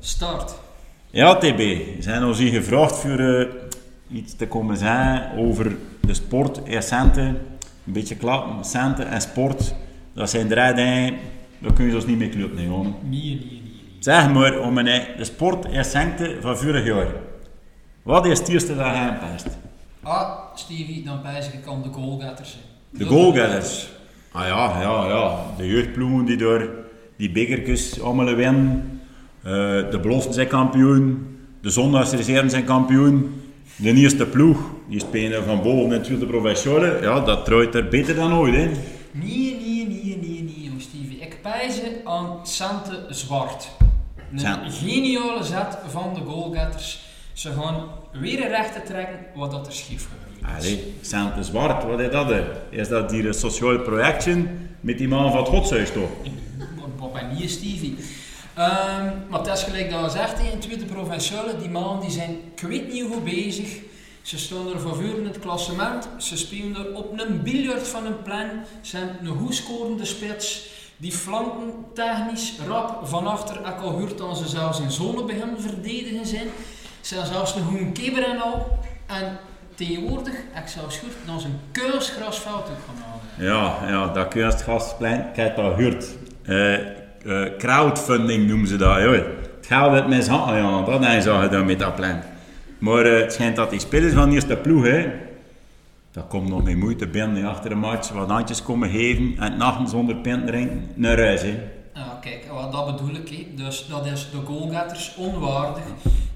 Start. Ja, TB, we zijn ons hier gevraagd voor eh, iets te komen zeggen over de sport en centen. Een beetje klappen, centen en sport. Dat zijn drie dingen, daar kun je ons niet mee jongen. Nee, nee, nee. nee. Zeg maar, om een, de sport en centen van vorig jaar. Wat is het eerste dat je aanpast? Ah, Stevie, dan pijs ik aan de goalgetters. De goalgetters. Ah ja, ja, ja. De jeugdploegen die door die bekertjes allemaal winnen. Eh, de beloften zijn kampioen. De zondagsreserven zijn kampioen. De eerste ploeg, die spelen van boven in het tweede provinciale. Ja, dat trouwt er beter dan ooit, hè. Nee, nee, nee, nee, nee, jong Stevie. Ik pijs aan Sante Zwart. Een Sante. geniale zet van de goalgetters. Ze gaan weer een rechte trekken wat dat er schief gebeurd is. Allee, Sante Zwart, wat is dat? hè? Is dat hier een sociaal projectje met die man van het godshuis toch? Wat ben je, Stevie? Ehm, maar het is gelijk dat we zegt in tweede provinciale, die mannen die zijn ik weet niet goed bezig. Ze staan er voor in het klassement, ze spelen er op een biljart van een plan, ze hebben een goed scorende spits. Die flanken technisch rap van achter, ik al gehoord dat ze zelfs in zone beginnen verdedigen zijn. Ze hebben zelfs een goede keeper en al. En tegenwoordig, ik zelfs dat ze een kunstgrasveld ook gaan halen. Ja, ja dat kunstgasplein, ik heb dat gehoord. Eh, eh, crowdfunding noemen ze dat, joh. Het geld uit mijn ja, dat hebben ze gedaan met dat plan. Maar eh, het schijnt dat die spelers van de eerste ploeg, hè, dat komt nog met moeite binnen achter de match, wat handjes komen geven en nachten zonder pint drinken naar huis. Hè. Ja, kijk, wat dat bedoel ik. Hè. Dus dat is de goalgetters onwaardig.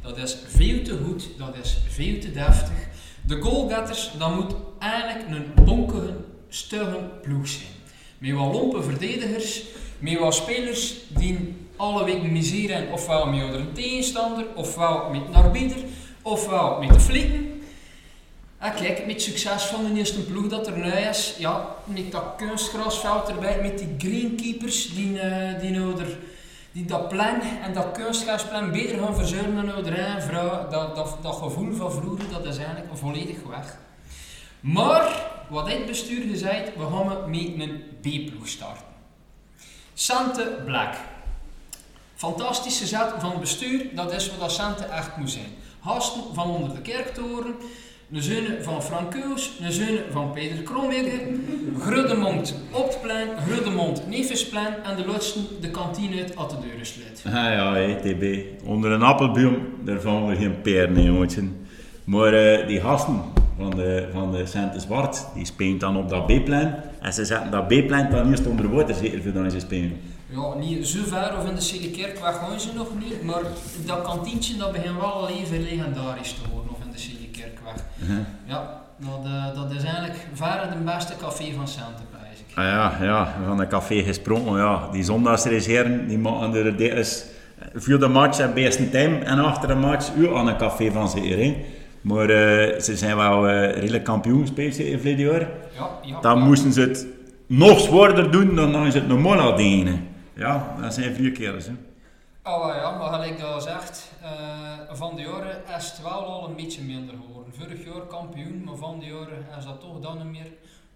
Dat is veel te goed. Dat is veel te deftig. De goalgetters, dat moet eigenlijk een bonkige, stugge ploeg zijn. Met wat lompe verdedigers, met wat spelers die alle weken miseren, ofwel met een tegenstander, ofwel met een arbiter, ofwel met de flikken. En kijk, met succes van de eerste ploeg dat er nu is, ja, met dat kunstgrasveld erbij, met die greenkeepers die, eh, die, er, die dat plan en dat kunstgrasplan beter gaan verzorgen dan nou erin, vrouw, dat, dat, dat gevoel van vroeger, dat is eigenlijk volledig weg. Maar, wat dit bestuur gezegd, we gaan met een B-ploeg starten. Sante Black. Fantastische zet van bestuur, dat is wat Sante echt moet zijn. Hasten van onder de kerktoren, een zoon van Frank Keus, een zoon van Peter Kromwegge, Gruddemond op het plein, Gruddemond Nevensplein en de laatste de kantine uit at de deuren sluit. Ah ja, hey, TB. Onder een appelboom, daar vallen geen peren in. Maar eh, die gasten van de, van de Sente Zwart, die spelen dan op dat B-plein. En ze zetten dat B-plein dan eerst onder water, zeker voordat ze spelen. Ja, niet zo ver of in de Silikerkweg gaan ze nog niet, maar dat kantientje dat begint wel al even legendarisch te worden, of in de Silikerkweg. Ja, dat, eh, dat is eigenlijk verre de beste café van ik. Ah ja, ja, van een café gesprongen, ja. Die zondagsreserven, die maken er is voor de match en beste time en achter de match u aan een café van hè. Maar eh, ze zijn wel eh, redelijk kampioen in verleden jaar. Ja, ja. Dan moesten ze het nog zwaarder doen dan dan ze het normaal hadden. Ja, dat zijn vier keer. Hè. Oh ja, maar gelijk dat zegt, eh, van de jaren is het wel al een beetje minder geworden. Vorig jaar kampioen, maar van de jaren is dat toch dan niet meer.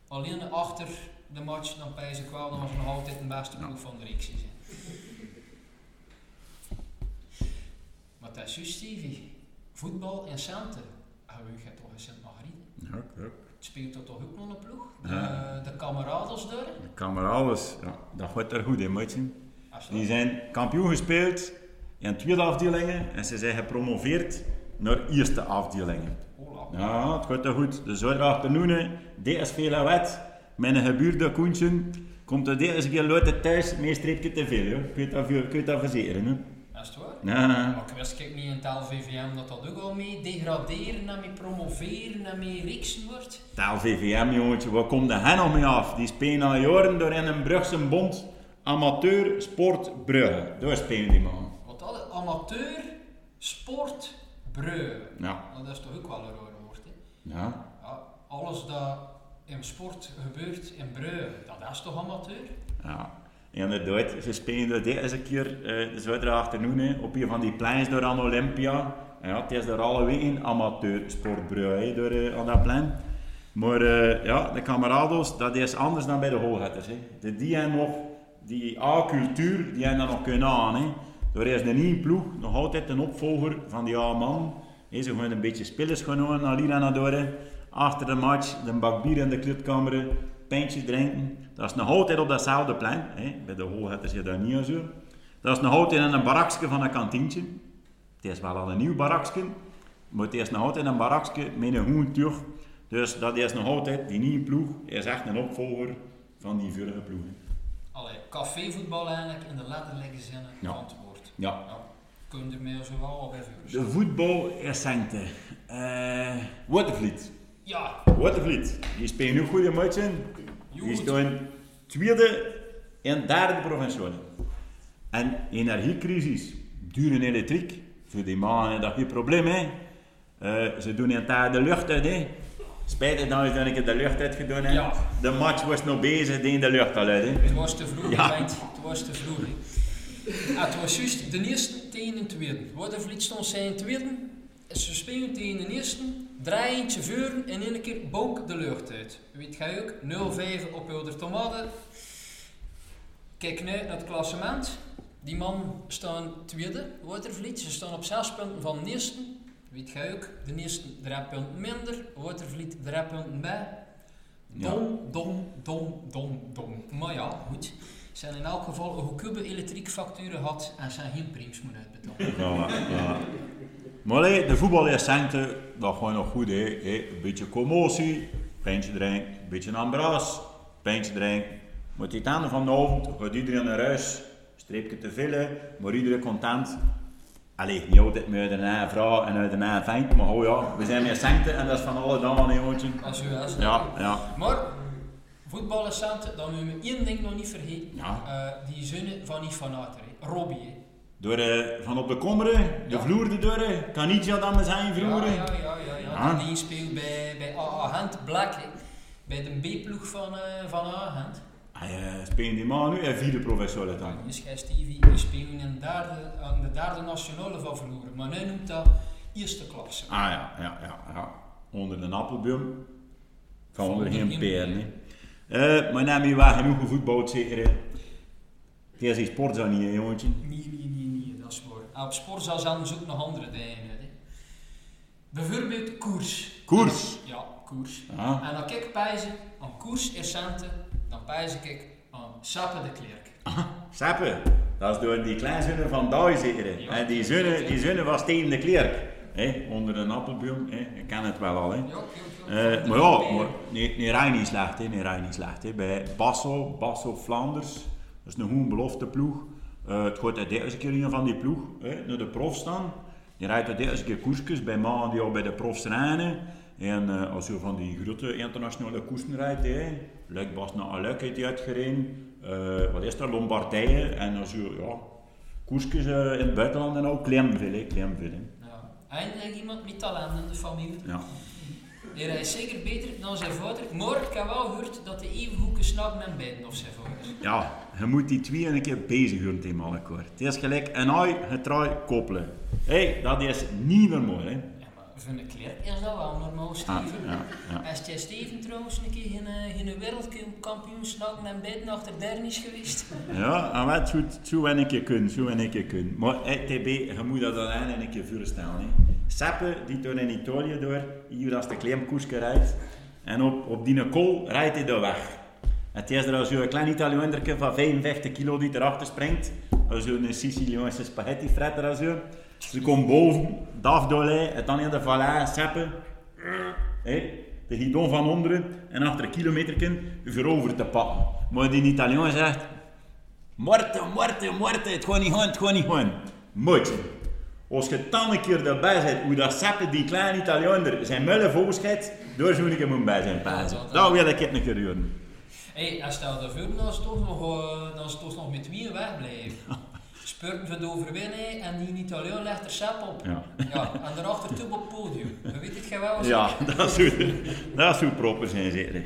Alleen achter de match, dan pijs ik wel, dan was nog altijd de beste ploeg van de reeks. is. Maar dat is juist, Stevie. Voetbal in Centen. Toch in Sint-Margriet? Ja. Speelt dat toch ook nog een ploeg? De, Ja. de kameraden daar? De kameraden, ja, dat gaat er goed in, je Die zijn kampioen gespeeld in tweede afdelingen en ze zijn gepromoveerd naar eerste afdelingen. Hola. Ja, het gaat er goed. De zondagafternoenen, DSV La Wet, mijn gebuurde Koentje, komt er deze keer luid thuis met een streepje te veel. Hoor. Kun je dat, kun je dat verzekeren? Hè? Is het waar? Ja, Maar ik wist ik niet in het LVVM dat dat ook al mee degraderen en mee promoveren en mee reeksen wordt. Taal VVM, jongetje, waar komt de hen nog mee af? Die spelen al jaren door in een Brugse bond amateur sport Brugge. Daar spelen die man. Wat dat? Amateur, sport, breu. Ja. Dat is toch ook wel een raar woord, hè? Ja. Ja, alles dat in sport gebeurt in breu, dat is toch amateur? Ja. Inderdaad, ze spelen dat deze keer eh, de zaterdagafternoen op een van die pleins door aan Olympia. Ja, het is daar alle weken amateur sportbrui door, eh, aan dat plein. Maar eh, ja, de kamerados, dat is anders dan bij de holhetters. Hè. De, die hebben nog die A-cultuur, die hebben dat nog kunnen aan. Hè. Daar is een nieuwe ploeg nog altijd een opvolger van die oude man. He, ze gaan een beetje spelers genomen naar Lira naar Doren. Achter de match, de bak bier in de clubkamer, pijntjes drinken. Dat is nog altijd op datzelfde plein. He. Bij de holhetters je dat niet aan zo. Dat is nog altijd in een barakje van een kantientje. Het is wel al een nieuw barakje, maar het is nog altijd een barakje met een groen tuig. Dus dat is nog altijd, die nieuwe ploeg is echt een opvolger van die vorige ploeg. hè. Allee, cafévoetbal eigenlijk in de letterlijke zin Ja. van het woord. Ja. Kun je mij zo wel op even De voetbal is Sankte. Eh Watervliet. Ja, Watervliet. Die spelen nu goede matchen. Die staan tweede en derde provinciale. En energiecrisis, dure elektriek. Voor die mannen dat geen probleem hè. Eh, ze doen in tijd de lucht uit hè. Spijtig dat je ik de lucht uit gedaan. Ja. De match was nog bezig, die in de lucht al uit hè. het was te vroeg, Ja. Het was te vroeg. hè. Ah, het was juist de eerste tegen de tweede. Watervliet stond zijn tweede. Ze spelen tegen de eerste. Draai eentje vuren en in een keer book de lucht uit. Weet jij ook? 0-5 op Wilder Tomaten. Kijk nu naar het klassement. Die man staan tweede, Watervliet. Ze staan op 6 punten van de eerste. Weet jij ook? De eerste 3 punten minder. Watervliet 3 punten bij. Ja. Dom, dom, dom, dom, dom. Maar ja, goed. Ze hebben in elk geval een goedkope elektriekfacturen gehad en zijn geen prims moeten uitbetalen. Ja, ja. Maar de voetbal is centen, dat gewoon nog goed. Hè. Hè, Een beetje commotie, pijntje drinken, een beetje ambras, pijntje drinken. Maar het einde van de avond gaat iedereen naar huis, streepje te vullen, maar iedereen content. Allee, niet altijd met een vrouw en uit een vent, maar oh ja, we zijn meer centen en dat is van alle dagen, hè, jongetje. Als u is. Ja, ja. Maar, voetbal is centen, dan moeten we één ding nog niet vergeten. Ja. Eh, die zonen van Ater, hè. Robbie. Door eh, van op de kommeren, de Ja. vloer de deuren, ja dan met zijn vroeger. ja, ja, ja. ja. Ja. Die speelt bij, bij AA Gent Black, bij de B-ploeg van, eh van AA Gent. Hij uh, speelt die man nu en vierde professor dan. Dus jij Stevie, die in de derde, aan de derde nationale van verloren. Maar nu noemt dat eerste klasse. Ah ja, ja, ja, ja. Onder de appelboom. Van onder geen peer. Eh, maar neem je wel genoeg gevoetbald zeker? Het is die sport zo niet, jongetje. Nee, nee, op sportzaal zijn dus ook nog andere dingen. Hè. Bijvoorbeeld koers. Koers? Ja, koers. Ja. En dan kijk ik pijzen aan koers in centen, dan pijs ik aan Sappe de Klerk. Sappen, dat is door die kleinzonen van Daai zeker. Ja. En die zonen, die zonen was tegen de klerk. Hè? Onder een appelboom, hè. Je kent het wel al, hè. Ja. Eh, maar ja, maar, nee, nee, rij niet slecht, hè. Nee, rij niet slecht, hè. Bij Basso, Basso Flanders, dat is een goede belofte ploeg. Eh, het gaat uit deze keer een van die ploeg, hè, naar de prof staan. Die rijdt uit deze keer koersjes bij mannen die al bij de profs rijden. En eh, als je van die grote internationale koersen rijdt, hè, Luik Bas naar Luik heeft hij uitgereden. Eh, wat is er, Lombardije. En als je, ja, koersjes in het buitenland en ook veel, hè. Ja. Eindelijk iemand met talent in de familie. Ja. Die rijdt zeker beter dan zijn vader. Maar ik heb wel gehoord dat hij even goed kan snappen met beiden of zijn vader. Ja, je moet die twee een keer bezig houden in Mallekoor. Het is gelijk een ui, getrui, koppelen. Hé, hey, dat is niet normaal, hè. Ja, maar voor een Klerk is dat wel normaal, Ah, Steven. ja, ja. Is jij Steven trouwens een keer geen, eh, geen wereldkampioen snakken en beiden achter derde is geweest? Ja, en wat het zo een keer kunnen, zo een keer kunnen. Maar hey, TB, je moet dat alleen een keer voorstellen. Hè. Seppe, die door in Italië door, hier als de kleemkoersje rijdt. En op, op die kool rijdt hij daar weg. Het is er als een klein Italiaanderke van 55 kilo die erachter springt. Als een Siciliaanse spaghetti fretter als. Ze komt boven, dafdolij, het dan in de vallei, seppen. Hé, de guidon van onderen en achter een kilometer verover te pakken. Maar die Italiaan zegt, Morte, morte, morte, het gaat niet gaan, het gaat niet gaan. Moet. Als je dan een keer erbij bent, hoe dat Seppe, die kleine Italiaaner, zijn mullen voorscheidt, zou ik hem bij zijn pazen. Dat wil ik het een keer. Hé, hey, stel je dat ze toch nog, eh, dat ze toch nog met wie wegblijven. Spurten voor de overwinning en die Italiaan legt er sap op. Ja. ja en daarachter tub op het podium. Je weet het wel. Ja, dat zou, dat zou proper zijn, zeker.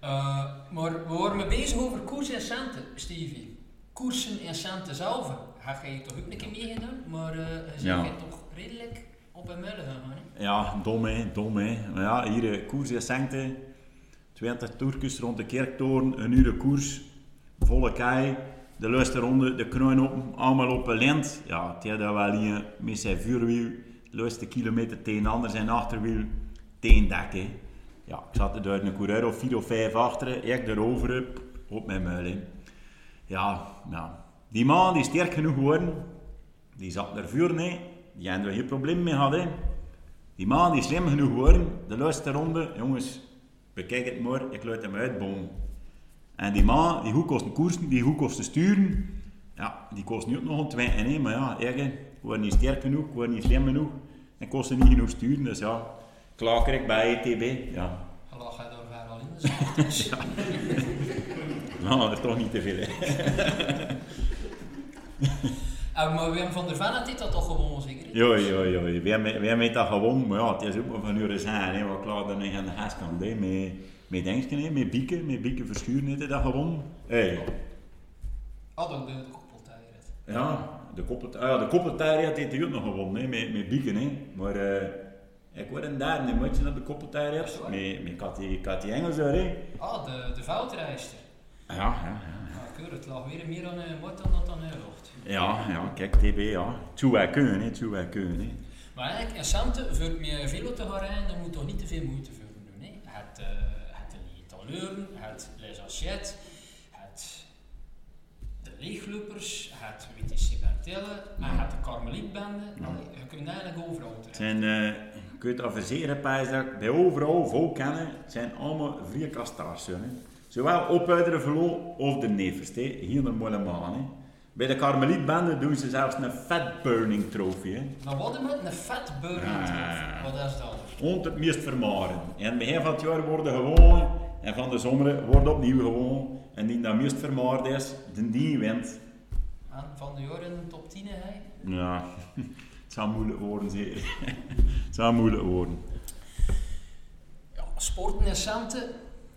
Eh, maar we mee bezig over koers en centen, Stevie. Koersen en centen zelf. Ga je toch ook een keer meegedaan, maar eh je Ja. toch redelijk op een mullen gaan. Hè? Ja, dom hè, dom hè. Maar ja, hier eh, koers is Sancte. 20 toertjes rond de kerktoren, een uur koers, volle kei. de laatste ronde, de knoen open, allemaal op een lint. Ja, het had dat wel hier met zijn vuurwiel, de laatste kilometer tegen ander zijn achterwiel, tegen dek. hè. Ja, ik zat er daar een coureur of vier of vijf achter, ik erover, op mijn muil. hè. Ja, ja, die man die is sterk genoeg geworden, die zat er vuur nee, die hadden er geen probleem mee gehad. hè. Die man die is slim genoeg geworden, de laatste ronde, jongens, bekijk het maar, ik laat hem uitbomen. En die man, die goed kost koersen, die goed kost sturen, ja, die kost nu ook nog een twee en één, maar ja, ik ik word niet sterk genoeg, ik word niet slim genoeg, en kostte niet genoeg sturen, dus ja, klaar ik bij ETB, ja. Allah gaat daar ver al in. Dus. Nou, dat is toch niet te veel, hè. Eh, maar Wim van der Ven had dit dat toch gewoon zeker? Jo, we hebben, we hebben dat gewoon, maar ja, het is ook maar van uren zijn, hè, wat klaar dan aan de gaskant, hè, met, met Dengsken, hè, met Bieken, met Bieken verschuren, heeft hij dat gewoon. Hey. Had ook de, de koppeltijd. Ja, de koppelt, ah, ja, de koppeltijd heeft hij ook nog gewonnen, hè, met, met Bieken, hè. Maar eh, ik word een derde matje op de koppeltijd, met, met Cathy, Cathy Engels, hè. Ah, de, de veldrijster. Ja, ja, ja. Keur, het lag weer meer aan een mot dan dat aan een lucht. Ja, ja, kijk, TB, ja. Toe wij kunnen, hè, toe wij kunnen, hè. Maar eigenlijk, in Sante, voor met velo te gaan rijden, dan moet toch niet te veel moeite voor doen. Hè? Het, uh, het taleuren, het les assiettes, het de leegloopers, het WTC Bentelle, en het de Karmelietbende. Je kunt eigenlijk overal terecht. zijn, eh, je kunt verzekeren, Pijs, dat bij overal vol kennen, het zijn allemaal vrije kastaars. hè. Zowel op velo of de nevers, hier naar Molemaan. hè. Bij de Karmelietbende doen ze zelfs een fat burning trofee. hè. Dan wat met een vet burning Ah. Wat is dat? Om het meest vermaren. En aan het begin van het jaar worden gewoon, en van de zomer wordt opnieuw gewoon. En die dat meest vermaard is, de die wint. En van de jaren top 10 hè? Ja, het zou moeilijk worden, zeker. het zou moeilijk worden. Ja, sporten in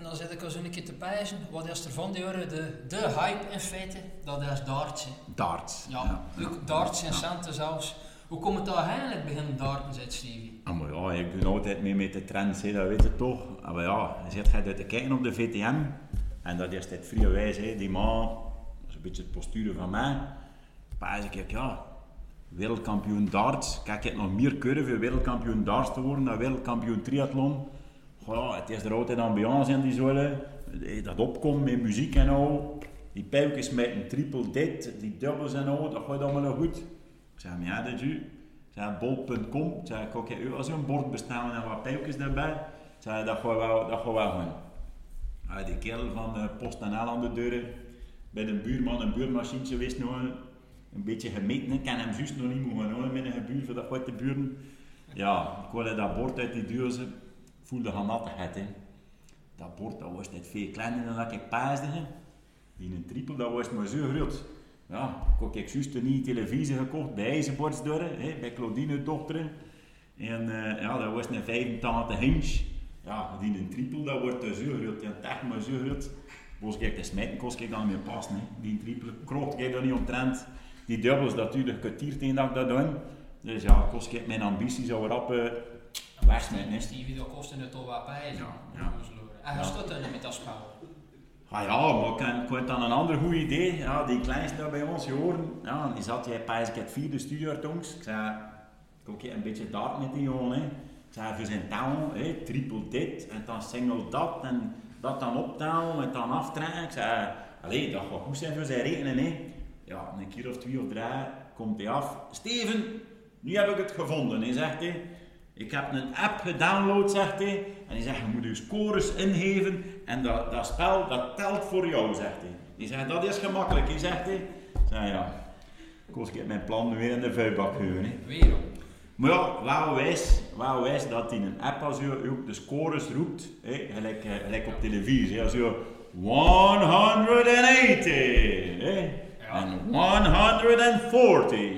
Sante, dan zit ik al zo'n keer te pijzen. Wat is er van de jaren de, de hype in feite? Dat is darts. hè. Darts. Ja, ook darts in Sante zelfs. Hoe komt het daar eigenlijk beginnen darten, zegt Stevie? Ah, maar ja, ik doe altijd mee met de trends, hè, dat weet je toch. Ah, Maar ja, je zit gaat uit te kijken op de VTM. En dat is dit vrije wijze, hè. die man, dat is een beetje het posturen van mij. Pas ik, ja, wereldkampioen darts. Kijk, ik heb nog meer voor wereldkampioen darts te worden, dan wereldkampioen triathlon. Goh, het is er altijd ambiance in die zolen. Eh, Dat opkomt met muziek en al. Die pijpjes met een triple dit, die dubbels en al, dat gaat allemaal goed. Ik zei, maar ja, dat u. Ik zei, bol.com. Ik zei, kijk, u als een bord bestellen en wat pijpjes daarbij. Ik dat gaat wel, dat gaat wel gaan. Ah, die kerel van uh, PostNL aan de deur, bij de buurman een buurmachientje wist nog een, een beetje gemeten. Ik kan hem juist nog niet mogen houden met een voor dat wat de buren. Ja, ik wilde dat bord uit die deur, ze voelde gaan nattigheid. Hè. Dat bord dat was net veel kleiner dan dat ik paasde. Die een triple, dat was maar zo groot. Ja, ik heb juist nieuwe televisie gekocht bij IJzerbordsdorp, hè, bij Claudine dochter. En eh, ja, dat was een 85 inch. Ja, die een triple, dat wordt dus zo groot. Ja, echt maar zo groot. Als ik te smijten, kost ik dan meer passen. Hè. Die triple, krocht ik dat niet omtrent. Die dubbels, natuurlijk, kwartier tegen dat ik dat doe. Dus ja, kost ik mijn ambitie zo rap uh, hè. Stevie, dat kostte het toch wat. Ja, ja. En hij stond er met dat spel. Ah ja, maar ik had dan een ander goed idee. Ja, die kleinste daar bij ons gehoord. Ja, die zat jij ik het vierde tongs. Ik zei, ik ook een beetje dart met die jongen. Hè. Ik zei, voor zijn touw, hè, triple dit en dan single dat en dat dan optellen en dan aftrekken. Ik zei, allee, dat gaat goed zijn voor zijn rekenen. Hè. Ja, een keer of twee of drie komt hij af. Steven, nu heb ik het gevonden. Hij zegt, hè, ik heb een app gedownload, zegt hij. En hij zegt, je moet je scores ingeven. En dat, dat spel, dat telt voor jou, zegt hij. Die zegt, dat is gemakkelijk, hij zegt hij. Zei, ja, kost ik mijn plan weer in de vuilbak gooien. hè. Weer. Maar ja, wel wijs, wel wijs dat in een app als je ook de scores roept, hè, gelijk, eh, gelijk op televisie, als je 180 hè, Ja. en 140.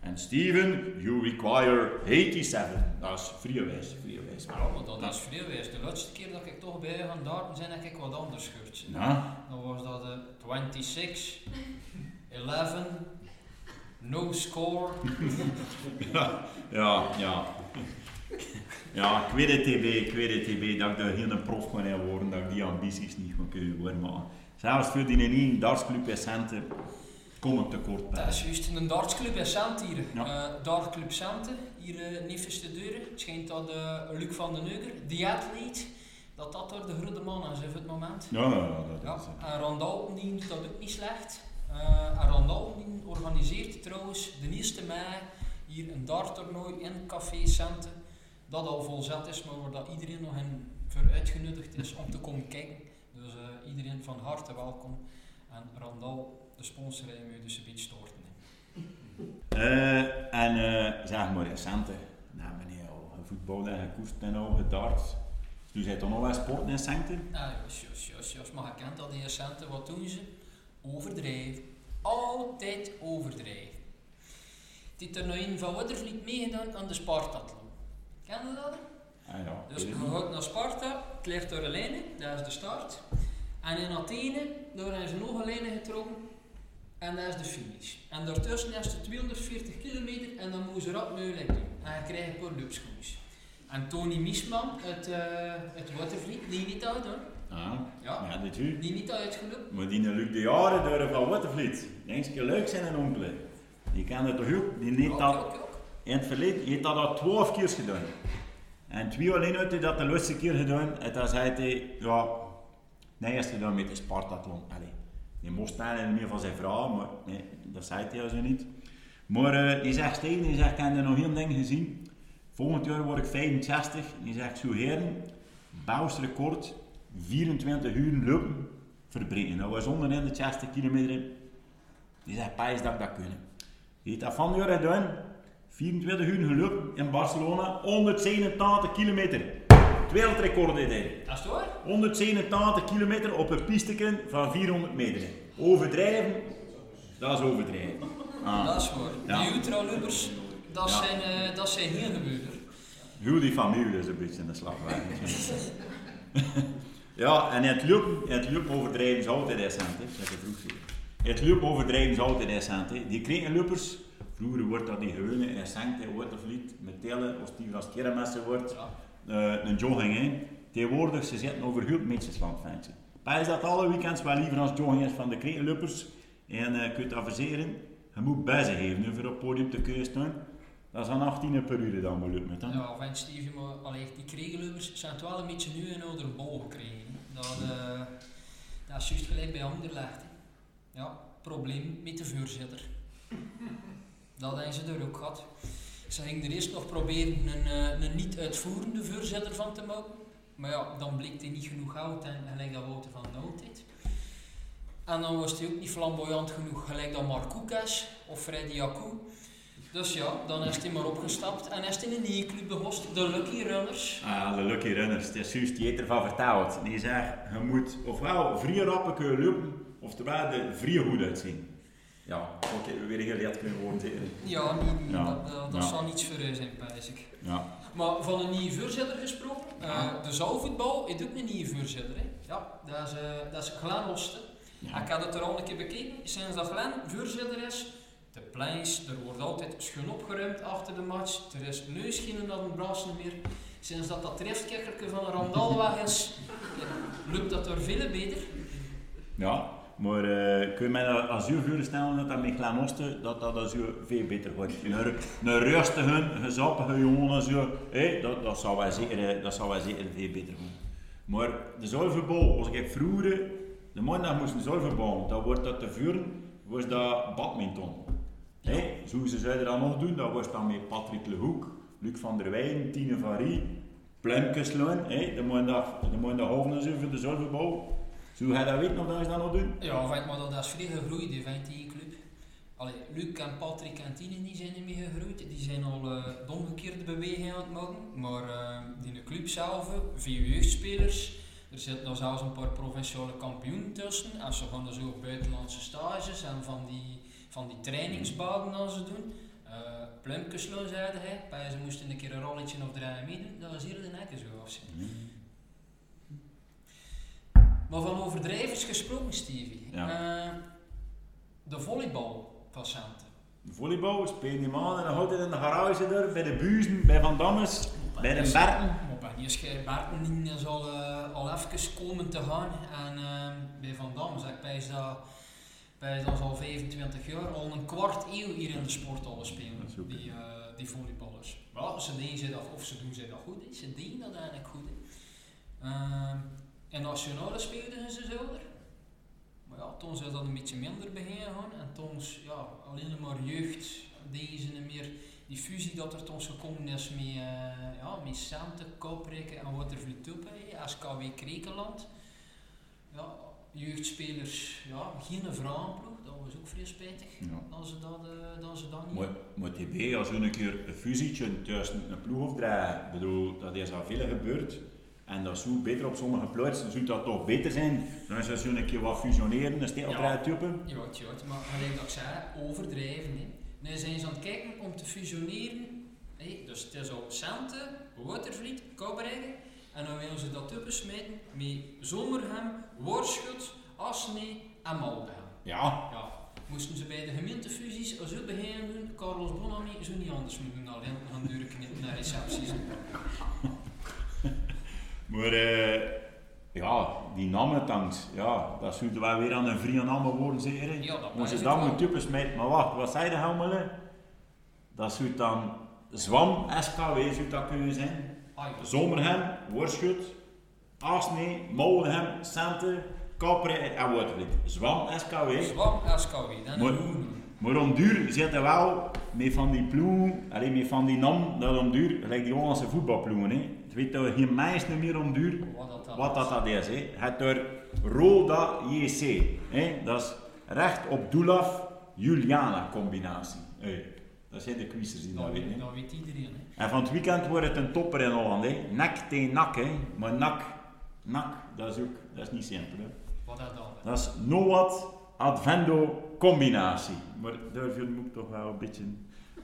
En Steven, you require 87. Dat is vrije vrije wijs. Ja, want dat is geweest. De laatste keer dat ik toch bij gaan darten zijn, heb ik wat anders gehoord. Ja, Dan was dat de 26, 11, no score. Ja, ja, ja. Ja, ik weet het TB, ik weet het TB, dat ik daar geen prof kan in worden, dat ik die ambities niet kan kunnen worden. Maar zelfs voor die één dartsclub in Centen kom ik tekort bij. Dat is juist een dartsclub in Cent hier. Ja. Eh, dartclub Centen, hier uh, de deuren. Het schijnt dat eh, Luc van den Neuger, die atleet, dat dat door de grote man is op het moment. Ja, ja, ja, en Randal die doet dat ook niet slecht. Eh en Randal die organiseert trouwens de 1 mei hier een darttoernooi in Café Centen. Dat al volzet is, maar waar dat iedereen nog in voor uitgenodigd is om te komen kijken. Dus iedereen van harte welkom. En Randal, de sponsor, moet dus een beetje storten. Eh, en eh, zeg maar in Centen, nou meneer, al gevoetbald en gekoest en al gedart. Dus hij toch nog wel sport in Centen? Ah, jos, jos, jos, jos. Maar je kent dat die centen, wat doen ze? Overdrijven. Altijd overdrijven. Dit er nog een van Wittervliet meegedaan aan de Spartathlon. Ken je dat? Ah ja, Dus je niet. gaat naar Sparta, het ligt door een lijn, dat is de start. En in Athene, daar hebben ze nog een lijn getrokken. En dat is de finish. En daartussen is het 240 kilometer en dan moeten ze rap mogelijk doen. En je krijgt een paar loopschoentjes. En Tony Miesman uit, uh, uit Watervliet, die niet uit hoor. Ah, Ja, ja, dit u. die niet uitgelopen. Maar die Luc de Jaren door van Watervliet, denk je leuk zijn en onkelen. Die kan het toch ook? Die heeft Ook, dat ook, ook. in het verleden heeft dat al twaalf keer gedaan. En twee alleen hij dat de laatste keer gedaan. En dan zei hij, ja, nee, is gedaan met de Spartathlon. Allee, die moest in ieder geval zijn vrouw, maar nee, dat zei hij zo niet. Maar eh, die zegt tegen, die zegt, ik heb nog heel ding gezien. Volgend jaar word ik 65. Die zegt, zo heren, Bouws record, 24 uur lopen verbreken. Dat was onderin de 60 kilometer. Die zegt, pijs dat ik dat kunnen. Die heeft dat van jaar gedaan. 24 uur gelopen in Barcelona, 187 kilometer. Wereldrecord hij. Dat is hoor. 187 kilometer op een pisteken van 400 meter. Overdrijven, dat is overdrijven. Ah. Dat is waar. Ja. Die ultralopers, dat, Ja. zijn, eh, dat zijn geen gebeurder. Heel die familie is een beetje in de slag ja, en het lopen, het lopen overdrijven is altijd essent, hè. Dat is vroeg. Het lopen overdrijven is altijd essent, hè. Die krekenlopers, vroeger wordt dat die gewone essent, wordt of niet, met tellen, als die als kermessen wordt, Ja. Eh, een jogging, hè. Tegenwoordig, ze zitten over vind je. Maar is dat alle weekends wel liever als is van de krekenlopers. En eh, je het adviseren, je moet bezig geven, hè, voor op het podium te kunnen. Dat is aan 18 per uur dan lukt met, hè. Ja, van Stevie, maar die kregelupers zijn het wel een beetje nu een oude bol gekregen. Dat, eh, dat is juist gelijk bij Anderlecht. Ja, probleem met de voorzitter. Dat hebben ze er ook gehad. Ze gingen er eerst nog proberen een, eh, een niet uitvoerende voorzitter van te maken. Maar ja, dan bleek hij niet genoeg oud en gelijk dat Wouter van de Oudheid. En dan was hij ook niet flamboyant genoeg, gelijk dat Mark Koekas of Freddy Jacou. Dus ja, dan is hij maar opgestapt en is hij in een nieuwe club begost, de Lucky Runners. Ah, de Lucky Runners, het is juist die heeft ervan. Die zegt, je moet ofwel vrije rappen kunnen lopen, oftewel de vrije goed uitzien. Ja, oké, we weer geleerd kunnen worden. hè. Ja, niet, niet, Ja, dat, dat, dat ja. zal niets voor u zijn, pijs ik. Ja. Maar van een nieuwe voorzitter gesproken, eh, Ja. de zaalvoetbal is ook een nieuwe voorzitter. Hè? Ja, dat is, eh, dat is Glenn Losten. Ja. Ik had het er al een keer bekeken, sinds dat Glenn voorzitter is, de pleins, er wordt altijd schoon opgeruimd achter de match, er is neusgenen dat een braas meer. Sinds dat dat treftkikkerke van een Randal weg is, ja, lukt dat er veel beter. ja, maar eh, kun je dat als u voorstellen dat dat met Glen dat dat u veel beter wordt. Een, een rustige, gezappige jongen dat, dat zou wij zeker, eh, dat wij zeker veel beter doen. Maar de zuiverbal, als ik vroeger, de maandag moest een dan wordt dat te vuren, was dat badminton. Zo ze zouden dat nog doen, dat was dan met Patrick Lehoek, Luc van der Weyen, Tine van Rie, Plumkesloon, hé, de maandag, de maandag half zo voor de zuiverbal. Ga je dat weten of dat ze dat nog doen? Ja, vind, maar dat is vrij gegroeid, die vindt die club. Allee, Luc en Patrick en Tine die zijn niet meer gegroeid, die zijn al eh, de omgekeerde beweging aan het maken. Maar eh, die club zelf, veel jeugdspelers, er zitten nog zelfs een paar provinciale kampioenen tussen. En ze gaan dus ook buitenlandse stages en van die, van die trainingsbaden als ze doen. Uh, zeiden hij, bij ze moesten een keer een rolletje of draaien meedoen, dat was hier de nekken zo afzien. Maar van overdrijvers gesproken, Stevie. Ja. Eh, de volleybalpatiënten. volleybal, spelen die man en dan houdt het in de garage daar, bij de buizen, bij Van Dammes, bij de Berten. Maar bij die schijf Berten is al, uh, al even komen te gaan. En uh, bij Van Dam zeg ik bij dat, bij dat al 25 jaar, al een kwart eeuw hier in de sporthallen spelen, die, uh, die volleyballers. Wel, ze deden ze dat, of ze doen ze dat goed, he. ze deden dat eigenlijk goed. In nationale speelden ze zilver. Maar ja, toen is dat een beetje minder beginnen en toen ja, alleen maar jeugd, deze meer die fusie dat er toen gekomen is met, uh, ja, met Sante, Kopreken en Watervliet Tuppe, SKW Krekenland. Ja, jeugdspelers, ja, geen vrouwenploeg, dat was ook vrij spijtig ja. dat, ze dat, uh, dat ze dat niet... Maar, maar TB, als een keer een fusietje tussen een ploeg of drie, bedoel, dat is al veel gebeurd. En dat zou beter op sommige plaatsen, zou dat toch beter zijn. Dan is dat een keer wat fusioneren, een steek op ja. Ja, ja, maar gelijk dat ik zei, overdrijven. Hè. Nu zijn ze aan het kijken om te fusioneren. Hey, dus het is al Sante, Watervliet. En dan willen ze dat tuppen smijten met Zomerhem, Worschut, Asnee en Maldegem. Ja. ja. Moesten ze bij de gemeentefusies zo beginnen doen, Carlos Bonami zou niet anders moeten doen alleen gaan durken naar recepties. maar uh, ja, die namen ja, dat zou wel weer aan een vrije namen worden zeker. Ja, dat dan moet tuppen smijten, maar wacht, wat zei de helemaal? Dat zou dan Zwam, SKW zou dat kunnen zijn. Ah, ja. Zomerhem, Worschut, Molenhem, Sante, Kapre en Watervliet. Zwam, SKW. Zwam, SKW, dat maar om duur zit er wel met van die ploegen, alleen met van die nam, dat om duur, gelijk die Hollandse voetbalploegen. Hè. Het weet dat geen meisje meer om duur wat dat, dat wat dat, dat is. Hè. Het door Roda JC. Hè. Dat is recht op doelaf Juliana combinatie. Hey. Dat zijn de quizzers die dat, dat weten. Dat weet iedereen. Hè. En van het weekend wordt het een topper in Holland. Hè. Nek tegen nak. Hè. Maar nak, nak, dat is ook dat is niet simpel. Hè. Wat dat dan? Dat is Noat Advendo combinatie. Maar daarvoor moet ik toch wel een beetje...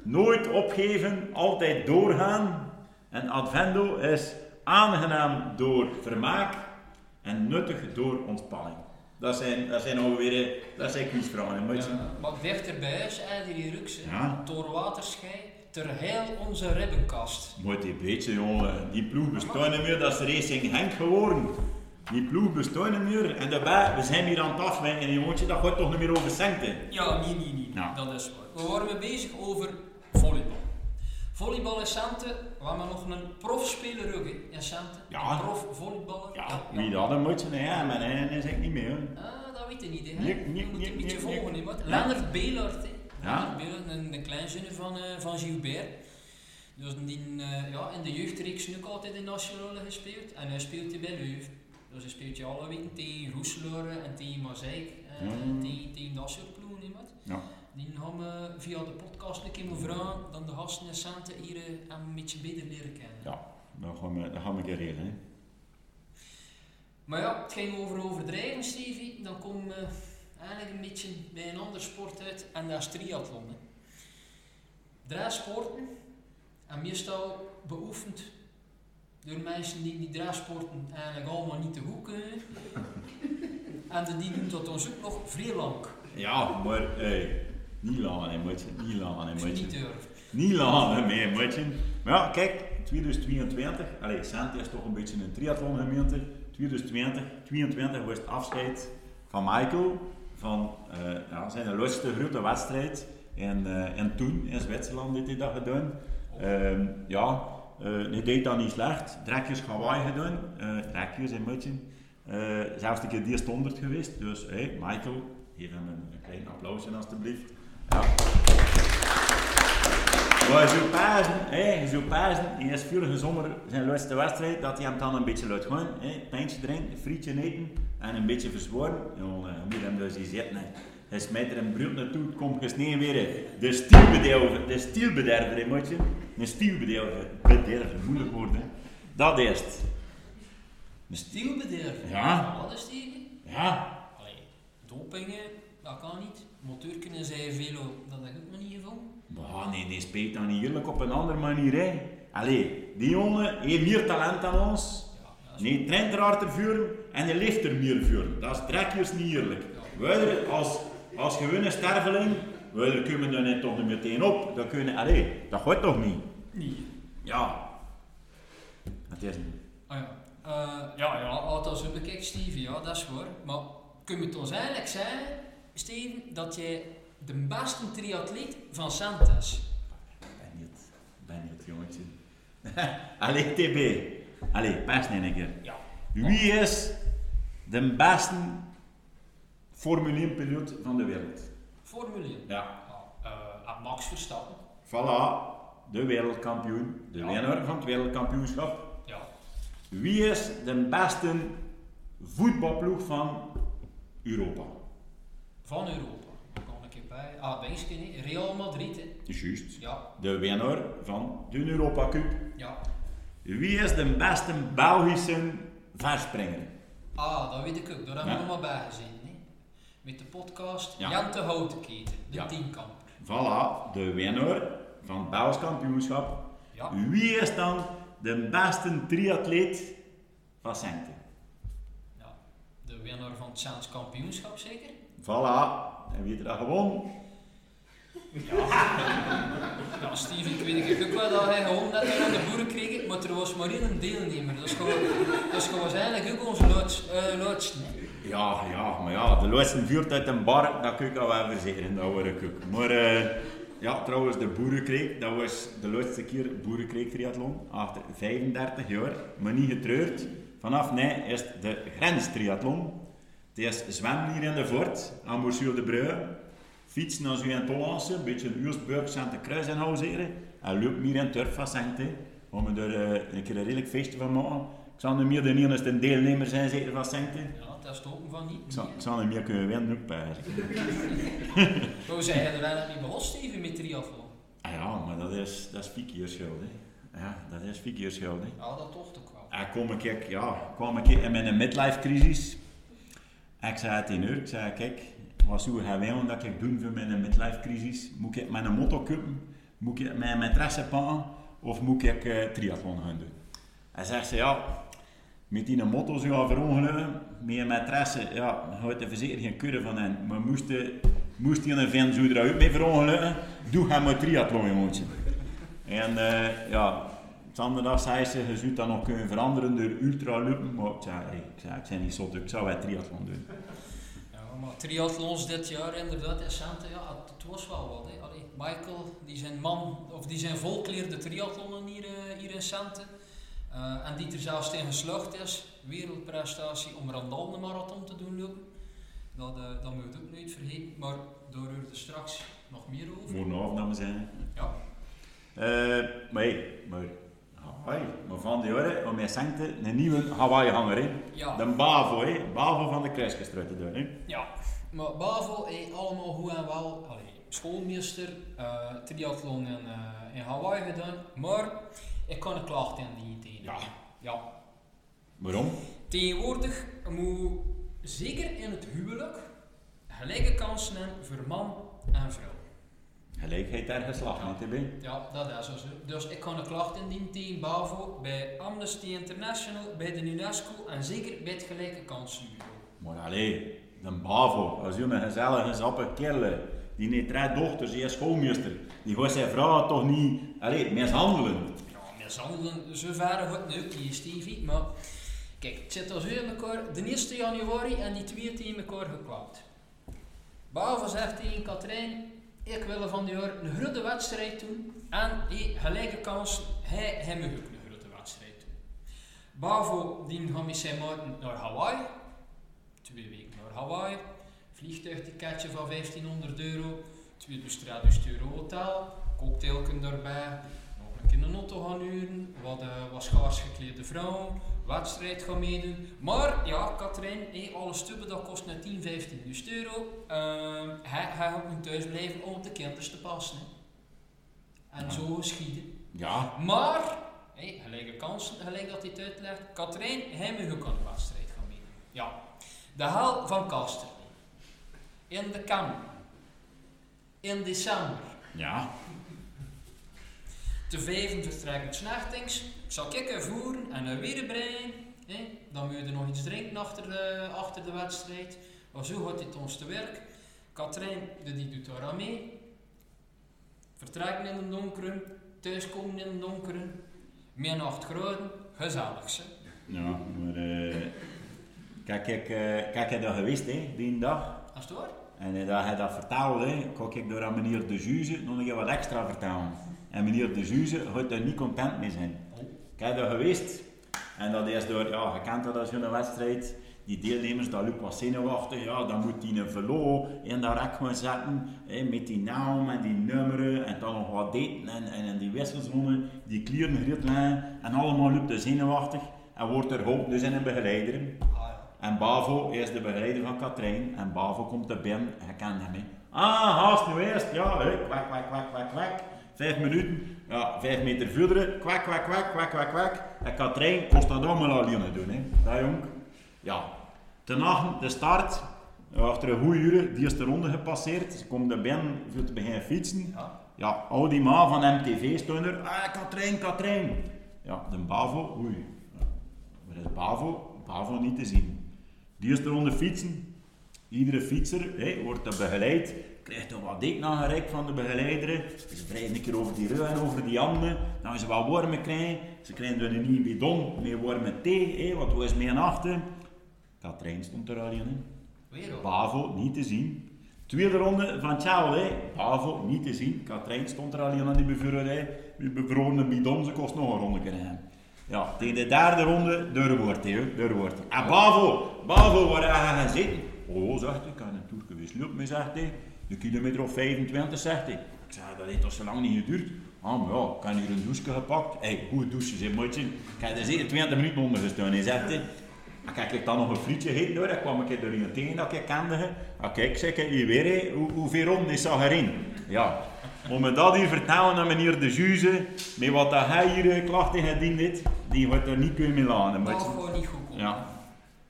Nooit opgeven, altijd doorgaan. En Advendo is aangenaam door vermaak en nuttig door ontspanning. Dat zijn, dat zijn alweer dat zijn quizvragen. Ja, wat dichterbij is, Adrie Rux, Ja. door waterschei, ter heil onze ribbenkast. Moet die beetje, jongen. Die ploeg bestaat niet meer, dat is Racing Henk geworden. Die ploeg bestaat niet meer. En daarbij, we zijn hier aan het afwijken. En jongetje, dat gaat toch niet meer over centen. Ja, nee, nee, nee. Ja. Dat is waar. We waren bezig over volleybal. Volleybal in Sante, we hebben nog een profspeler ook in Sante. Ja. Een prof volleyballer. Ja, wie dat een moet ja, maar hij is ik niet meer. Ah, dat weet je niet, hè. Nee, je nee, moet nee, een beetje nee, volgen, nee. hè, wat. Belart, hè. Ja. Belart, een, een kleinzoon van, eh, van Gilbert. Dus die uh, ja, in de jeugdreeks nu ook altijd in nationale gespeeld. En hij speelt hier bij Leuven. Dus je alle weken tegen Roeselare en tegen Mazeik. En Ja. tegen, tegen dat soort ploegen, hè, wat. Ja. Die gaan we via de podcast een keer vragen, dan de gasten Sante hier eh, een beetje beter leren kennen. Ja, dat gaan we, dat gaan we een keer regelen. Maar ja, het ging over overdrijven, Stevie. Dan komen we eigenlijk een beetje bij een ander sport uit en dat is triathlon. Hè. Drie sporten en meestal beoefend door mensen die die drie sporten eigenlijk allemaal niet te goed kunnen. en die doen dat ons ook nog vrij lang. Ja, maar hey, niet lang, hè, maatje. Niet lang, hè, Als je niet lang, hè, mee, maatje. Maar ja, kijk, 2022. Allee, Santi is toch een beetje een triathlongemeente. 2020, 22 was het afscheid van Michael. Van eh, ja, zijn laatste grote wedstrijd. En, eh, en toen in Zwitserland heeft hij dat gedaan. Ehm, ja, hij deed dat niet slecht. Trekjes Hawaii gedaan. eh trekjes in Mutjen. Eh zelfs een keer die stonderd geweest. Dus hey, Michael, hem een, een klein applausje alstublieft. Ja. Maar pazen, hè, je zou pazen, in de vorige zomer zijn laatste wedstrijd, dat hij hem dan een beetje laat gaan. Hè, pijntje drinken, frietje eten en een beetje verzworen. Jongen, je moet hem dus eens zitten. Hij smijt er een brood naartoe, het komt gesneden weer. hè. De stielbederver, de stielbederver, hè, maatje. Een stielbederver, bederver, moeilijk woord, hè. Dat is het. Een stiel- Stielbederf. Ja. Wat is die? Ja, Allee, dopingen, dat kan niet. Motorken zei velo, dat heb ik ook nog niet gevonden. Nee, die speelt dan niet eerlijk op een andere manier. Hè. Allee, die jongen heeft meer talent dan ons. Nee, traint er harder vuren en hij leeft er meer vuren. Dat is trekjes niet eerlijk. Wij als, als gewone sterveling Wel, daar kunnen we dan toch niet meteen op. Dat, kunnen, allee, dat gaat toch niet? Nee. Ja. Het is niet. Ah ja. Eh, ja, ja, als dat zo bekijkt, Steven, ja, dat is waar. Maar kun je het ons eigenlijk zeggen, Steven, dat jij de beste triatleet van Sant is? Ben niet. Ben niet, jongetje. allee, TB. Allee, pas niet een keer. Ja. Wie is de beste Formule 1 piloot van de wereld? Formule 1. Ja. Eh, Max Verstappen. Voilà, de wereldkampioen, de Ja. winnaar van het wereldkampioenschap. Ja. Wie is de beste voetbalploeg van Europa? Van Europa. Daar kan ik erbij. Ah, Bengske. Real Madrid, hè. Juist. Ja. De winnaar van de Europa Cup. Ja. Wie is de beste Belgische verspringer? Ah, dat weet ik ook. Daar hebben we nog maar bij gezien. Met de podcast Ja. Jan de Houtenketen, de Ja. tienkamper. Voilà, de winnaar van het Belgisch kampioenschap. Ja. Wie is dan de beste triatleet van Sente? ja. De winnaar van het kampioenschap, zeker? Voilà, en wie heeft dat gewonnen? Ja, Steve, ik weet ook wel dat hij gewoon net aan de boeren kreeg, maar er was maar één deelnemer. Dat is gewoon, dat is gewoon waarschijnlijk ook onze laatste. eh, hè. Ja, ja, maar ja, de laatste vuurt uit een bar, dat kun ik al wel verzekeren, dat hoor ik ook. Maar eh, ja, trouwens, de Boerenkreek, dat was de laatste keer Boerenkreek triathlon, achter 35 jaar, maar niet getreurd. Vanaf nu is het de grenstriathlon. Het is zwemmen hier in de Voort, aan de Breu, fietsen naar Zuid Tollanse, een beetje Uursburg, Santa Kruis en Houzeren, en lopen hier in turf van om er een keer een redelijk feestje van maken. Ik zal niet meer de enige deelnemer zijn, zeker van Sente. Dat is het open van niet. Ik ik zou hem meer kunnen winnen ook bij. Hoe zei je er eigenlijk niet begonnen, Steven, met triathlon? Ah ja, maar dat is, dat is schuld. Hè. Ja, dat is Fikier schuld. Hè. Ja, dat toch ook wel. En kom ik, ja, kwam ik in mijn midlife crisis. Ik zei het in ik zei kijk, wat zou hij willen dat ik doen voor mijn midlife crisis? Moet ik mijn motto kuppen? Moet ik mijn maîtresse pakken? Of moet ik eh, triathlon gaan doen? Hij zegt ze, ja, met die motto zou je verongelukken. Met je maîtresse, ja, gaat de verzekering geen kudde van hen. Maar moest, de, moest die een vent zo eruit mee verongelukken, doe hij maar triathlon, jongetje. En eh, ja, Zanderdag zei ze, je zou dat nog kunnen veranderen door ultraluppen. Maar ik zei, ik zei, ik niet zot, ik zou wij triathlon doen. Ja, maar triathlons dit jaar inderdaad in Sante, ja, het, was wel wat. Allee, Michael, die zijn man, of die zijn volkleerde triathlonnen hier, eh, hier in Sante. Eh, en die er zelfs tegen geslaagd is, wereldprestatie om Randal de marathon te doen lopen. Dat, eh, dat moet je ook nooit vergeten, maar daar hoor je er straks nog meer over. Morgenavond, dames zijn. Ja, Eh maar hey, maar Hawaii, maar van die jaren, om mij zengte, een nieuwe Hawaii-hanger, ja. De Bavo, hè. Bavo van de kruisgestruiten doen, hè. Ja, maar Bavo, hey, allemaal goed en wel. Allee, schoolmeester, triathlon in, in Hawaii gedaan. Maar ik kan een klacht in die tegen. Ja. ja. Waarom? Tegenwoordig moet zeker in het huwelijk gelijke kansen hebben voor man en vrouw. Gelijkheid der geslacht, niet erbij. Ja, dat is zo. Dus ik kan een klacht indienen tegen Bavo bij Amnesty International, bij de UNESCO en zeker bij het gelijke kansenbureau. Maar allee, de Bavo, als je een gezellige, zappe kerel, die heeft drie dochters, die is schoolmeester, die gaat zijn vrouw toch niet, allee, mishandelen. Mishandelen, zover gaat het nu niet, Stevie. Maar kijk, het zit al zo in elkaar. De 1 januari en die twee tegen elkaar gekwaad. Bavo zegt tegen Katrijn, ik wil van die jaar een grote wedstrijd doen. En hey, gelijke kans, hij, hij ook een grote wedstrijd doen. Bavo die met zijn maten naar Hawaii. Twee weken naar Hawaii. Vliegtuigticketje van 1500 euro. 2000 euro hotel. Cocktailken erbij. Nog een keer een auto gaan huren. Wat, eh, wat schaars geklede vrouw. Wedstrijd gaan meedoen. Maar ja, Katrijn, hey, alle stubben dat kost net 10, 15 euro. Ehm, hij, hij moet thuis blijven om op de kinders te passen. En Ja. zo geschieden. Ja, Maar, hey, gelijke kansen, gelijk dat hij het uitlegt. Katrijn, hij mag ook aan de wedstrijd gaan meedoen. Ja. De haal van Kasterlee. In de Kam. In december. ja, Te vijven vertrekkend snachtings. Zal ik er voeren en er weer brengen. hè. Dan moet je er nog iets drinken achter de, achter de wedstrijd. Maar zo gaat dit ons te werk. Katrijn, die die doet daar aan mee. Vertrekken in de donkere, thuiskomen in de donkere, meer naar het groten, gezellig ze. Ja, maar... eh kijk, ik, eh, kijk, daar geweest, hè, die dag. Als het waar? En eh, dat hij dat vertelde, kon ik door aan meneer De Juze nog een keer wat extra vertellen. En meneer De Juze gaat daar niet content mee zijn. Ik heb daar geweest. En dat is door, ja, je kent dat als je een wedstrijd. Die deelnemers, dat loopt wat zenuwachtig. Ja, dan moet die een velo in dat rek gaan zetten. Hè, met die naam en die nummeren. En dan nog wat daten en, en, en die wisselzone. Die klieren. En allemaal loopt er zenuwachtig. En wordt er geholpen dus in een begeleider. Ah. En Bavo is de begeleider van Katrijn. En Bavo komt er binnen, je kent hem. hè. Ah, haast nu eerst. Ja, hè. kwak, kwak, kwak, kwak, kwak. Vijf minuten, ja, vijf meter verder. Kwak, kwak, kwak, kwak, kwak, kwak. En Katrijn kost dat allemaal alleen doen, hè. Dat jong. Ja. Ten nacht, de start. Achter een goede uur, die is de ronde gepasseerd. Ze komt er binnen voor te beginnen fietsen. Ja. Ja, al die ma van MTV stonden er. Ah, Katrijn, Katrijn. Ja, de Bavo, oei. Waar is Bavo? Bavo niet te zien. Die is er onder fietsen. Iedere fietser wordt er begeleid. Krijgt er wat dik nagereikt van de begeleider. Ze wrijven een keer over die rug en over die handen. Dan ze wat warme krijgen. Ze krijgen er een nieuwe bidon met warme thee. Hè, wat was mee achter. Katrijn stond er al in. Weer. Bavo niet te zien. Tweede ronde van Ciao, hè. Bavo niet te zien. Katrijn stond er alleen aan die bevroren, die bevroren bidon, ze kost nog een ronde krijgen. Ja, tegen de derde ronde, doorwoord, hè, doorwoord. En Bavo, Bavo, waar je gaan zitten? Oh, zegt hij, ik heb een toerke wisseloop mee, zegt hij. Een kilometer of 25, zegt hij. Ik zei, dat heeft toch zo lang niet geduurd? Ah, maar ja, ik heb hier een douche gepakt. Hé, hey, goede douche, zeg, maatje. Ik heb er zeker 20 minuten onder gestaan, zegt hij. En kijk, ik dan nog een frietje gegeten hoor, ik kwam een keer door iemand tegen dat ik kende. Ah, kijk, zeg ik hier weer. Hoe, hoeveel ronden is dat erin? Ja, om me dat hier vertellen aan meneer De Juze, met wat dat hij hier eh, klachten gediend heeft, die wordt er niet kunnen mee laten. Dat gewoon niet goed komen. Ja.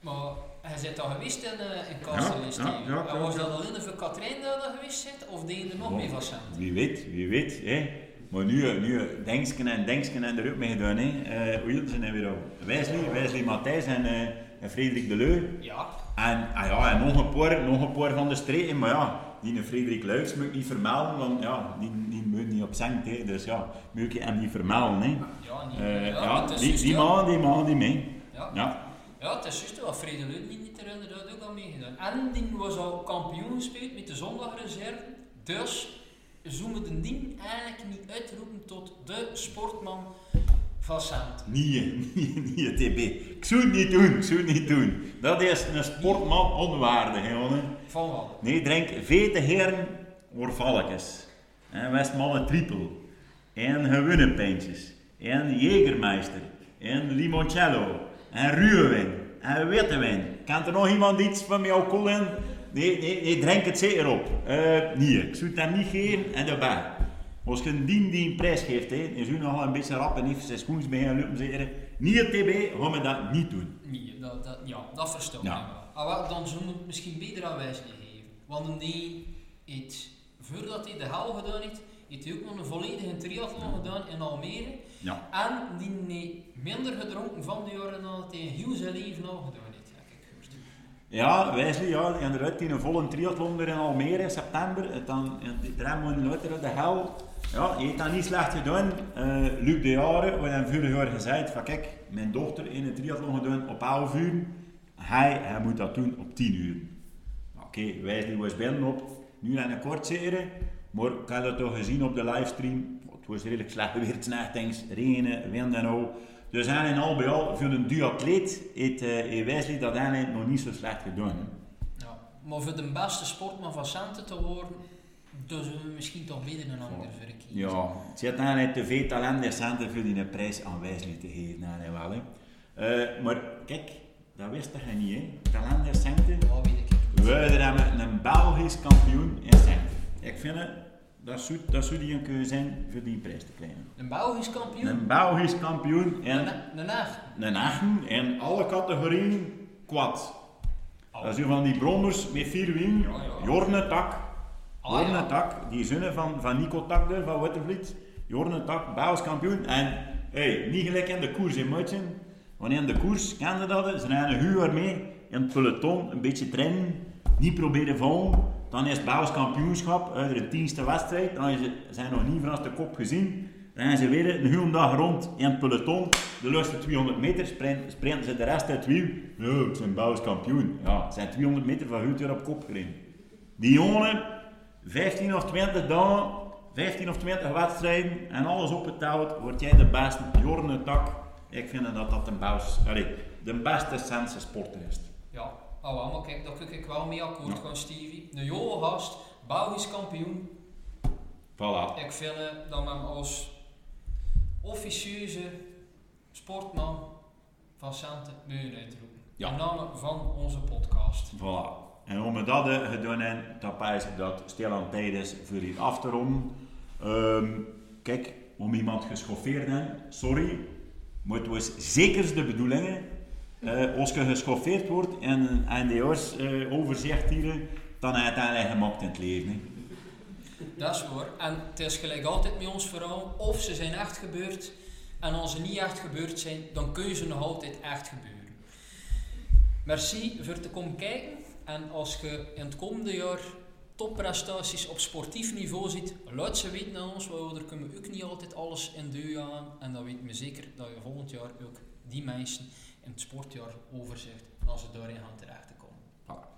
Maar hij zit al geweest in, uh, in Castle Ja, ja, die. ja, En was dat alleen voor Katrijn dat er geweest zit, of deed je er nog mee van cent? Wie weet, wie weet. Hè. Maar nu, nu denksken en denksken en er ook mee gedaan. Hè. Eh, hoe ze nou weer op? Wesley, Wesley Matthijs en, eh, en Frederik Deleu. Ja. En, ah ja, en nog een paar, nog een paar van de streken, maar ja, die Frederik Luiks moet ik niet vermelden, want ja, die, die moet niet op zengt, hè. dus ja, moet ik hem niet vermelden. Hè. Ja, niet. Ja, die, juist, die ja. man, die man, die mee. Ja. Ja. Het is juist wel. Vrede Leut niet, erin, dat ook al meegedaan. En die was al kampioen gespeeld met de zondagreserve. Dus ze moeten die eigenlijk niet uitroepen tot de sportman van Cent. Niet, niet, niet TB. Ik zou het niet doen, ik zou het niet doen. Dat is een sportman onwaardig, hè, jongen. Van wat? Nee, drink vete heren oorvalletjes. En Westmalle trippel. En gewone pijntjes. En Jägermeister. En limoncello. En ruwe wijn. En witte wijn. Kent er nog iemand iets van mij alcohol in? Nee, nee, nee, drink het zeker op. Eh, nee, ik zou het hem niet geven en daarbij. Als je een dien die een prijs geeft, hè, is u nogal een beetje rap en heeft zijn schoens bij gaan lopen zeggen, niet het TB, gaan we dat niet doen. Nee, dat, dat, ja, dat versta ik Ja. wel. Ah, wel, dan zou het misschien beter aan Wesley geven. Want die heeft, voordat hij de hel gedaan heeft, heeft hij ook nog een volledige triathlon gedaan in Almere. Ja. En die heeft minder gedronken van de jaren dan dat hij in heel zijn leven al gedaan heeft, heb ik gehoord. Ja, Wesley, ja, inderdaad, die een volle triathlon er in Almere in september. Het dan, drie maanden later, de hel. Ja, je heeft dat niet slecht gedaan. Eh Luc de Jaren, we hebben vorig jaar gezegd van kijk, mijn dochter in een triathlon gedaan op 11 uur. Hij, hij moet dat doen op 10 uur. Oké, Wesley was binnen op, nu aan een kort serie. Maar ik heb dat toch gezien op de livestream. Het was redelijk slecht weer, het nachtings, regen, wind en al. Dus hij in al bij al, voor een duatleet, heeft, eh, heeft Wesley dat eigenlijk nog niet zo slecht gedaan. hè. Ja, maar voor de beste sportman van Centen te worden, dus we misschien toch beter een ander verkiezen. Ja, het zit eigenlijk te veel talent in centen voor die een prijs aan Wesley te geven. Nee, wel, hè. Eh, maar kijk, dat wist je niet, hè. Talent in. Ja, weet ik. We hebben een Belgisch kampioen in centen. Ik vind het, dat zou, dat zou die een keuze zijn voor die prijs te krijgen. Een Belgisch kampioen? Een Belgisch kampioen in Een, echt. een achten in alle categorieën quad. Oh. Dat is van die brommers met vier wielen, Ja, ja. Jorne Tak. Ah, Jorne ja. Tak, die zonen van, van Nico Tak de, van Wittervliet. Jorne Tak, Belgisch kampioen. En hey, niet gelijk in de koers in Mutsen. Want in de koers kende dat, ze rijden een uur mee in het peloton, een beetje trainen, niet proberen vallen. Dan is het Belgisch kampioenschap, de tienste wedstrijd. Dan is het, zijn nog niet vanaf de kop gezien. Dan gaan ze weer een hele dag rond in het peloton. De laatste 200 meter sprinten, sprinten ze de rest uit het wiel. Ja, ik ben Belgisch kampioen. Ja, het zijn 200 meter van goed weer op kop gereden. Die jongen, 15 of 20 dagen, 15 of 20 wedstrijden en alles opgeteld, word jij de beste Jorne Tak. Ik vind dat dat de, allee, de beste sense sporter is. Oh, wel, maar kijk, daar kan ik wel mee akkoord Ja. gaan, Stevie. Een jonge gast, Belgisch kampioen. Voilà. Ik vind eh, dat men als officieuze sportman van Sante Meuren uitroepen. Ja. In naam van onze podcast. Voilà. En om dat eh, gedaan hebben, dan pijs ik dat stil aan tijd is voor hier af te ronden. Ehm, kijk, om iemand geschoffeerd te sorry, maar het was zeker de bedoeling. Eh, als je geschoffeerd wordt en een NDO's eh overzicht hier, dan heb je eigenlijk gemaakt in het leven. Dat is waar. En het is gelijk altijd met ons verhaal, of ze zijn echt gebeurd. En als ze niet echt gebeurd zijn, dan kun je ze nog altijd echt gebeuren. Merci voor te komen kijken. En als je in het komende jaar topprestaties op sportief niveau ziet, laat ze weten aan ons, want er kunnen we ook niet altijd alles in deur aan. En dan weten we zeker dat je volgend jaar ook die mensen in het sportjaar overzicht, als ze daarin gaan terecht te komen. Voilà.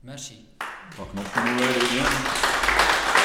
Merci. Pak nog een.